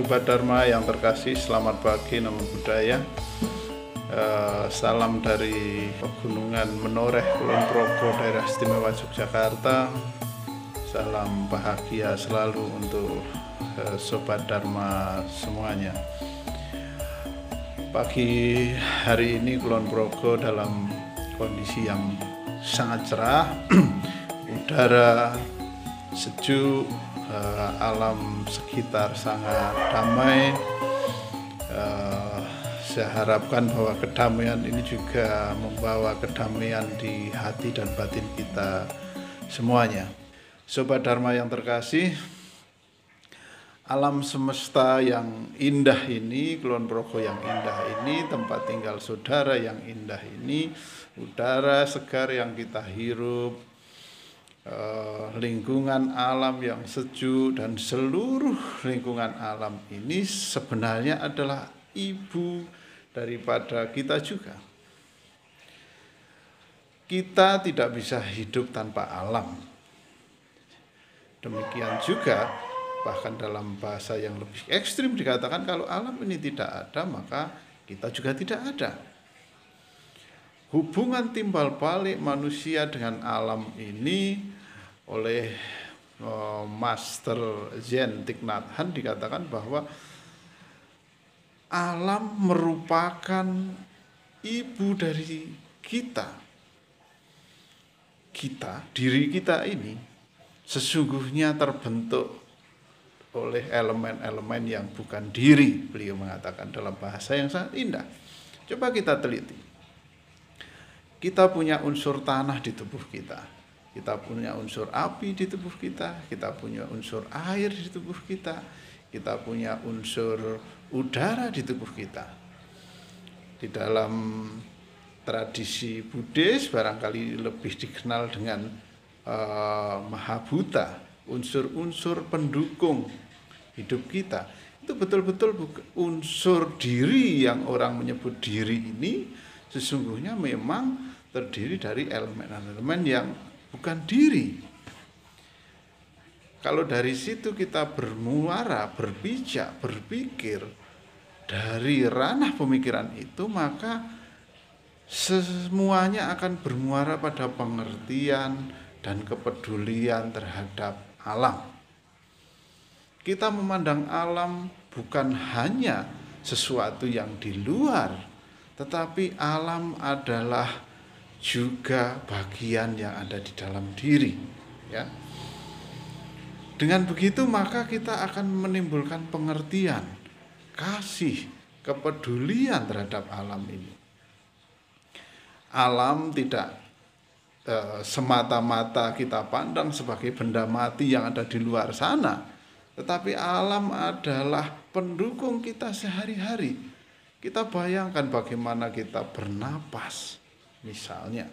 Sahabat Dharma yang terkasih, selamat pagi, nama budaya. Eh, salam dari Pegunungan Menoreh, Kulon Progo, daerah istimewa Yogyakarta. Salam bahagia selalu untuk eh, Sobat Dharma semuanya. Pagi hari ini Kulon Progo dalam kondisi yang sangat cerah, udara sejuk, uh, alam sekitar sangat damai. Uh, saya harapkan bahwa kedamaian ini juga membawa kedamaian di hati dan batin kita semuanya. Sobat Dharma yang terkasih, alam semesta yang indah ini, Kulon Progo yang indah ini, tempat tinggal saudara yang indah ini, udara segar yang kita hirup, Eh, lingkungan alam yang sejuk dan seluruh lingkungan alam ini sebenarnya adalah ibu daripada kita juga. Kita tidak bisa hidup tanpa alam. Demikian juga bahkan dalam bahasa yang lebih ekstrim dikatakan kalau alam ini tidak ada maka kita juga tidak ada. Hubungan timbal balik manusia dengan alam ini oleh uh, Master Zen Thich Nhat dikatakan bahwa alam merupakan ibu dari kita. Kita, diri kita ini sesungguhnya terbentuk oleh elemen-elemen yang bukan diri, beliau mengatakan dalam bahasa yang sangat indah. Coba kita teliti. Kita punya unsur tanah di tubuh kita kita punya unsur api di tubuh kita, kita punya unsur air di tubuh kita, kita punya unsur udara di tubuh kita. Di dalam tradisi Buddhis barangkali lebih dikenal dengan uh, Mahabhuta, unsur-unsur pendukung hidup kita. Itu betul-betul unsur diri yang orang menyebut diri ini sesungguhnya memang terdiri dari elemen-elemen yang bukan diri. Kalau dari situ kita bermuara, berpijak, berpikir dari ranah pemikiran itu, maka semuanya akan bermuara pada pengertian dan kepedulian terhadap alam. Kita memandang alam bukan hanya sesuatu yang di luar, tetapi alam adalah juga bagian yang ada di dalam diri ya. Dengan begitu maka kita akan menimbulkan pengertian kasih kepedulian terhadap alam ini. Alam tidak e, semata-mata kita pandang sebagai benda mati yang ada di luar sana tetapi alam adalah pendukung kita sehari-hari. Kita bayangkan bagaimana kita bernapas Misalnya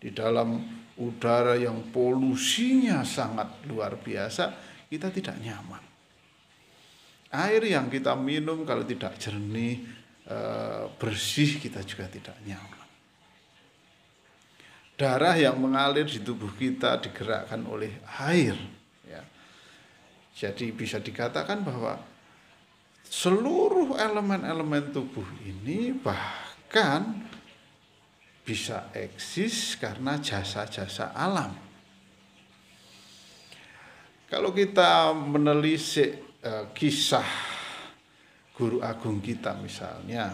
di dalam udara yang polusinya sangat luar biasa, kita tidak nyaman. Air yang kita minum kalau tidak jernih, eh, bersih, kita juga tidak nyaman. Darah yang mengalir di tubuh kita digerakkan oleh air. Ya. Jadi bisa dikatakan bahwa seluruh elemen-elemen tubuh ini bahkan bisa eksis karena jasa-jasa alam. Kalau kita menelisik uh, kisah guru agung kita misalnya,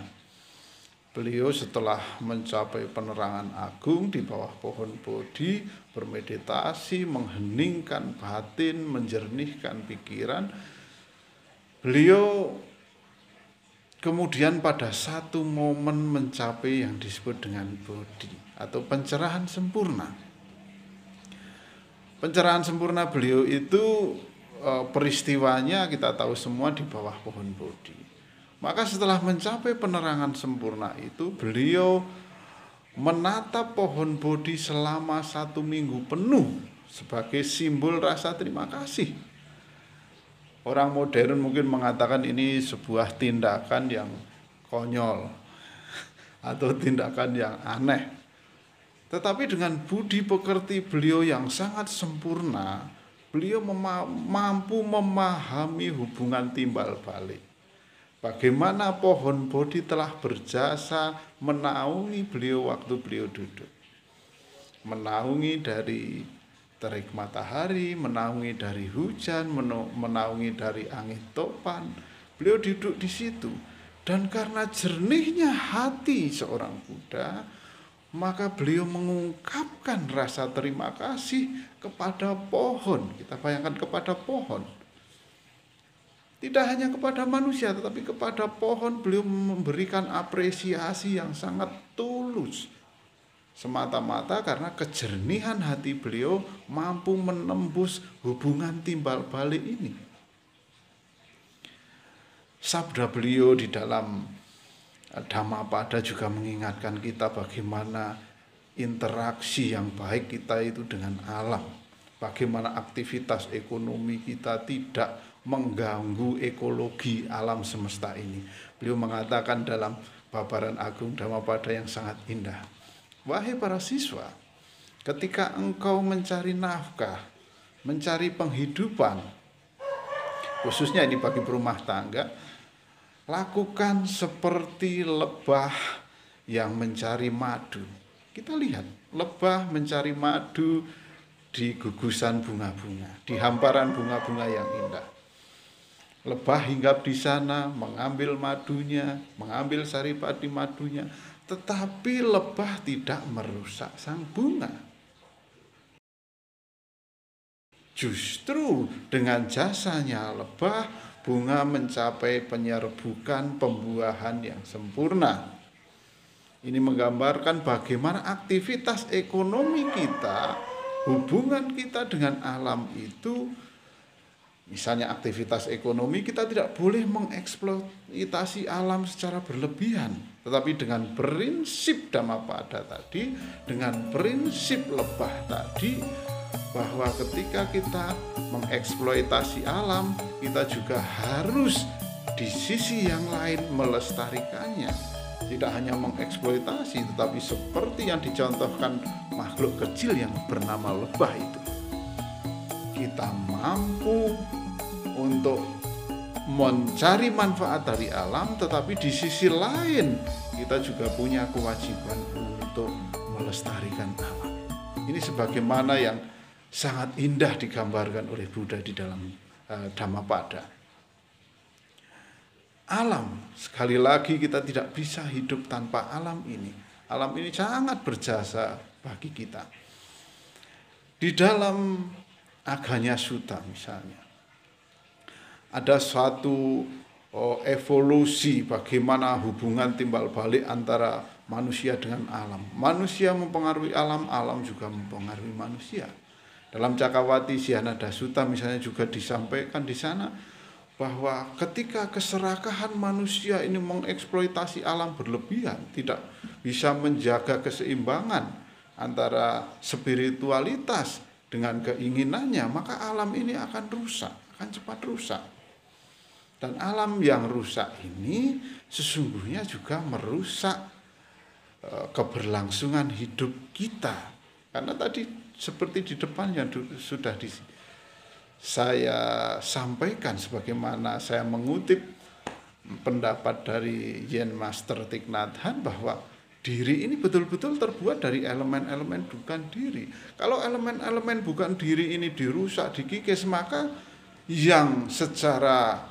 beliau setelah mencapai penerangan agung di bawah pohon bodhi, bermeditasi, mengheningkan batin, menjernihkan pikiran, beliau kemudian pada satu momen mencapai yang disebut dengan bodi atau pencerahan sempurna. Pencerahan sempurna beliau itu e, peristiwanya kita tahu semua di bawah pohon bodi. Maka setelah mencapai penerangan sempurna itu beliau menatap pohon bodi selama satu minggu penuh sebagai simbol rasa terima kasih Orang modern mungkin mengatakan ini sebuah tindakan yang konyol atau tindakan yang aneh. Tetapi dengan budi pekerti beliau yang sangat sempurna, beliau mema mampu memahami hubungan timbal balik. Bagaimana pohon bodi telah berjasa menaungi beliau waktu beliau duduk. Menaungi dari terik matahari, menaungi dari hujan, menaungi dari angin topan. Beliau duduk di situ. Dan karena jernihnya hati seorang Buddha, maka beliau mengungkapkan rasa terima kasih kepada pohon. Kita bayangkan kepada pohon tidak hanya kepada manusia tetapi kepada pohon beliau memberikan apresiasi yang sangat tulus. Semata-mata karena kejernihan hati beliau mampu menembus hubungan timbal balik ini. Sabda beliau di dalam Dhammapada juga mengingatkan kita bagaimana interaksi yang baik kita itu dengan alam. Bagaimana aktivitas ekonomi kita tidak mengganggu ekologi alam semesta ini. Beliau mengatakan dalam paparan agung Dhammapada yang sangat indah. Wahai para siswa, ketika engkau mencari nafkah, mencari penghidupan, khususnya ini bagi berumah tangga, lakukan seperti lebah yang mencari madu. Kita lihat, lebah mencari madu di gugusan bunga-bunga, di hamparan bunga-bunga yang indah. Lebah hinggap di sana, mengambil madunya, mengambil saripati madunya, tetapi lebah tidak merusak sang bunga. Justru dengan jasanya lebah, bunga mencapai penyerbukan pembuahan yang sempurna. Ini menggambarkan bagaimana aktivitas ekonomi kita, hubungan kita dengan alam itu Misalnya aktivitas ekonomi kita tidak boleh mengeksploitasi alam secara berlebihan. Tetapi dengan prinsip Dhammapada tadi, dengan prinsip lebah tadi, bahwa ketika kita mengeksploitasi alam, kita juga harus di sisi yang lain melestarikannya. Tidak hanya mengeksploitasi, tetapi seperti yang dicontohkan makhluk kecil yang bernama lebah itu. Kita mampu untuk mencari manfaat dari alam, tetapi di sisi lain kita juga punya kewajiban untuk melestarikan alam. Ini sebagaimana yang sangat indah digambarkan oleh Buddha di dalam uh, Dhammapada. Alam, sekali lagi kita tidak bisa hidup tanpa alam ini. Alam ini sangat berjasa bagi kita. Di dalam aganya suta misalnya, ada suatu oh, evolusi bagaimana hubungan timbal balik antara manusia dengan alam. Manusia mempengaruhi alam, alam juga mempengaruhi manusia. Dalam Cakawati Sihanada Sutta misalnya juga disampaikan di sana bahwa ketika keserakahan manusia ini mengeksploitasi alam berlebihan, tidak bisa menjaga keseimbangan antara spiritualitas dengan keinginannya, maka alam ini akan rusak, akan cepat rusak. Dan alam yang rusak ini sesungguhnya juga merusak e, keberlangsungan hidup kita. Karena tadi seperti di depan yang sudah di, saya sampaikan sebagaimana saya mengutip pendapat dari Yen Master Hanh bahwa diri ini betul-betul terbuat dari elemen-elemen bukan diri. Kalau elemen-elemen bukan diri ini dirusak, dikikis, maka yang secara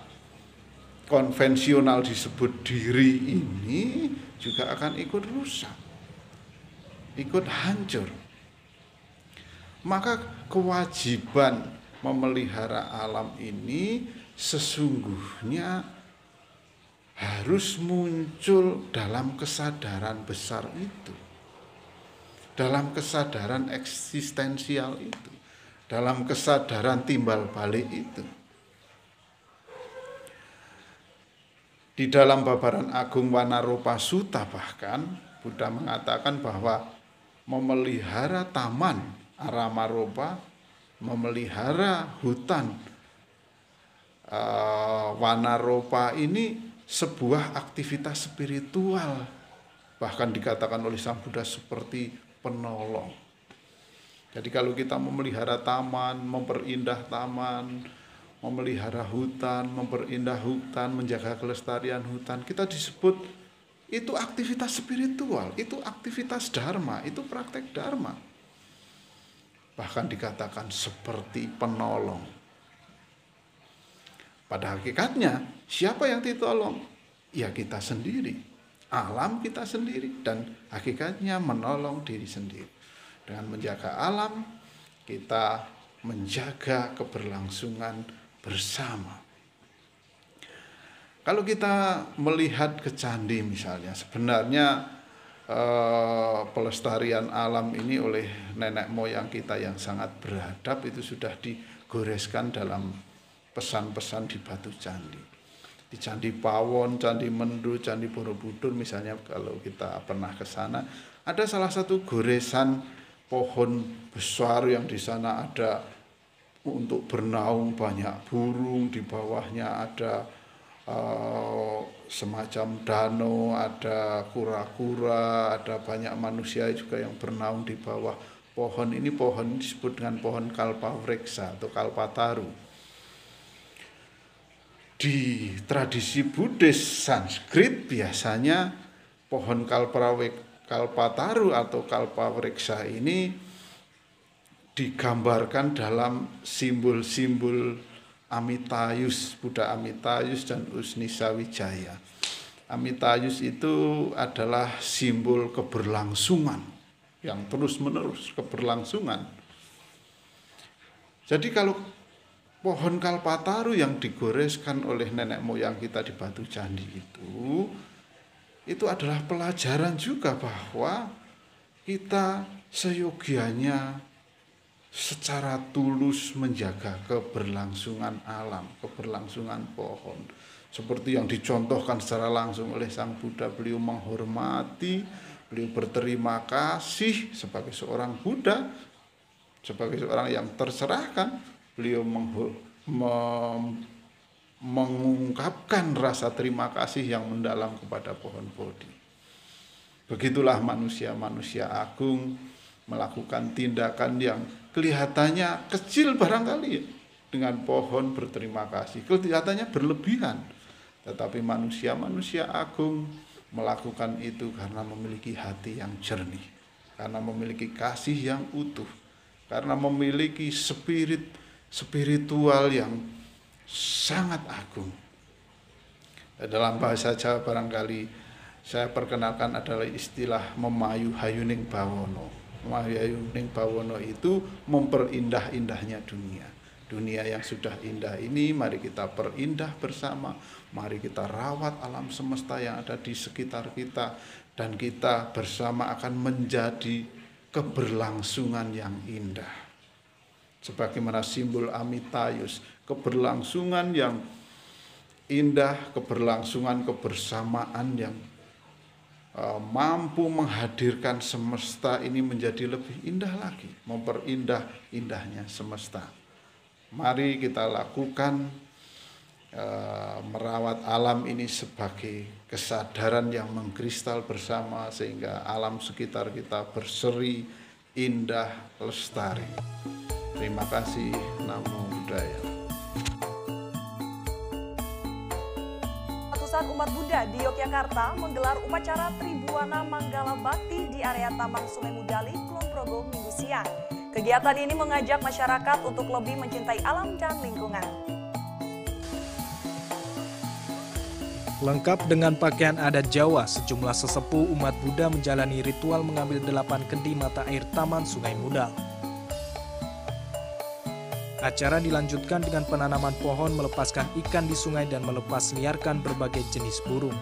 konvensional disebut diri ini juga akan ikut rusak, ikut hancur. Maka kewajiban memelihara alam ini sesungguhnya harus muncul dalam kesadaran besar itu. Dalam kesadaran eksistensial itu. Dalam kesadaran timbal balik itu Di dalam babaran agung Wanaropa Sutta bahkan Buddha mengatakan bahwa memelihara taman Aramaropa, memelihara hutan uh, Wanaropa ini sebuah aktivitas spiritual. Bahkan dikatakan oleh Sang Buddha seperti penolong. Jadi kalau kita memelihara taman, memperindah taman, memelihara hutan, memperindah hutan, menjaga kelestarian hutan. Kita disebut itu aktivitas spiritual, itu aktivitas dharma, itu praktek dharma. Bahkan dikatakan seperti penolong. Pada hakikatnya, siapa yang ditolong? Ya kita sendiri, alam kita sendiri, dan hakikatnya menolong diri sendiri. Dengan menjaga alam, kita menjaga keberlangsungan bersama. Kalau kita melihat ke candi misalnya, sebenarnya eh, pelestarian alam ini oleh nenek moyang kita yang sangat beradab itu sudah digoreskan dalam pesan-pesan di batu candi. Di Candi Pawon, Candi Mendu, Candi Borobudur misalnya kalau kita pernah ke sana, ada salah satu goresan pohon besar yang di sana ada untuk bernaung banyak burung di bawahnya ada uh, semacam danau ada kura-kura ada banyak manusia juga yang bernaung di bawah pohon. Ini pohon disebut dengan pohon kalpavreksa atau kalpataru. Di tradisi Buddhis Sanskrit biasanya pohon kalpataru atau kalpavreksa ini digambarkan dalam simbol-simbol Amitayus, Buddha Amitayus dan Usnisa Wijaya. Amitayus itu adalah simbol keberlangsungan yang terus-menerus keberlangsungan. Jadi kalau pohon kalpataru yang digoreskan oleh nenek moyang kita di batu candi itu itu adalah pelajaran juga bahwa kita seyogianya secara tulus menjaga keberlangsungan alam, keberlangsungan pohon. Seperti yang dicontohkan secara langsung oleh Sang Buddha, beliau menghormati, beliau berterima kasih sebagai seorang Buddha, sebagai seorang yang terserahkan, beliau mengungkapkan rasa terima kasih yang mendalam kepada pohon Bodhi. Begitulah manusia-manusia agung melakukan tindakan yang kelihatannya kecil barangkali ya, dengan pohon berterima kasih. Kelihatannya berlebihan. Tetapi manusia-manusia agung melakukan itu karena memiliki hati yang jernih, karena memiliki kasih yang utuh, karena memiliki spirit spiritual yang sangat agung. Dalam bahasa Jawa barangkali saya perkenalkan adalah istilah memayu hayuning bawono Mahyayuning Bawono itu memperindah-indahnya dunia. Dunia yang sudah indah ini mari kita perindah bersama, mari kita rawat alam semesta yang ada di sekitar kita dan kita bersama akan menjadi keberlangsungan yang indah. Sebagaimana simbol Amitayus, keberlangsungan yang indah, keberlangsungan kebersamaan yang mampu menghadirkan semesta ini menjadi lebih indah lagi, memperindah indahnya semesta. Mari kita lakukan uh, merawat alam ini sebagai kesadaran yang mengkristal bersama sehingga alam sekitar kita berseri, indah, lestari. Terima kasih, Namo Buddhaya. Umat Buddha di Yogyakarta menggelar upacara Tribuana Manggala Bakti di area Taman Sungai Mudali, Kulon Progo, minggu siang. Kegiatan ini mengajak masyarakat untuk lebih mencintai alam dan lingkungan. Lengkap dengan pakaian adat Jawa, sejumlah sesepuh umat Buddha menjalani ritual mengambil delapan kendi mata air Taman Sungai Mudal. Acara dilanjutkan dengan penanaman pohon melepaskan ikan di sungai dan melepas liarkan berbagai jenis burung.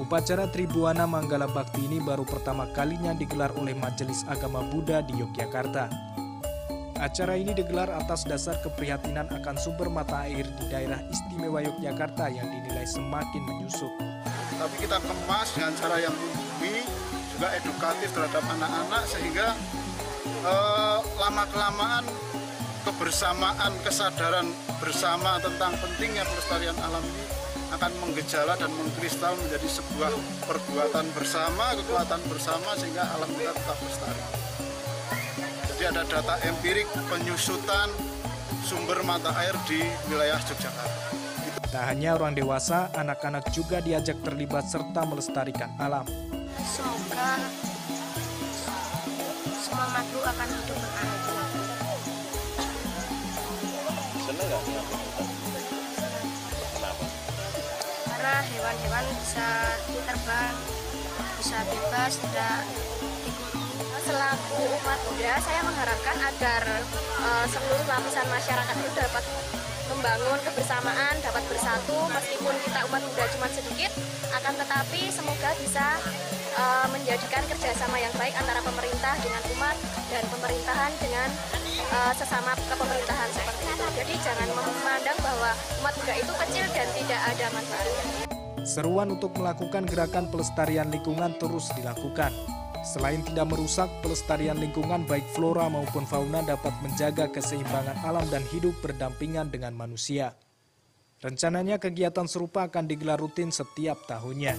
Upacara Tribuana Manggala Bakti ini baru pertama kalinya digelar oleh Majelis Agama Buddha di Yogyakarta. Acara ini digelar atas dasar keprihatinan akan sumber mata air di daerah istimewa Yogyakarta yang dinilai semakin menyusut. Tapi kita kemas dengan cara yang membumi, juga edukatif terhadap anak-anak sehingga eh, lama kelamaan kebersamaan kesadaran bersama tentang pentingnya pelestarian alam ini akan menggejala dan mengkristal menjadi sebuah perbuatan bersama, kekuatan bersama sehingga alam kita tetap lestari. Jadi ada data empirik penyusutan sumber mata air di wilayah Yogyakarta. Tak hanya orang dewasa, anak-anak juga diajak terlibat serta melestarikan alam. Semoga makhluk akan hidup berbahagia. Seneng nggak dengan? Kenapa? Karena hewan-hewan bisa terbang, bisa bebas, tidak. Selaku umat Buddha, saya mengharapkan agar eh, seluruh lapisan masyarakat itu dapat membangun kebersamaan, dapat bersatu, meskipun kita umat Buddha cuma sedikit, akan tetapi semoga bisa eh, menjadikan kerjasama yang baik antara pemerintah dengan umat dan pemerintahan dengan eh, sesama kepemerintahan seperti itu. Jadi jangan memandang bahwa umat Buddha itu kecil dan tidak ada manfaatnya. Seruan untuk melakukan gerakan pelestarian lingkungan terus dilakukan. Selain tidak merusak, pelestarian lingkungan baik flora maupun fauna dapat menjaga keseimbangan alam dan hidup berdampingan dengan manusia. Rencananya kegiatan serupa akan digelar rutin setiap tahunnya.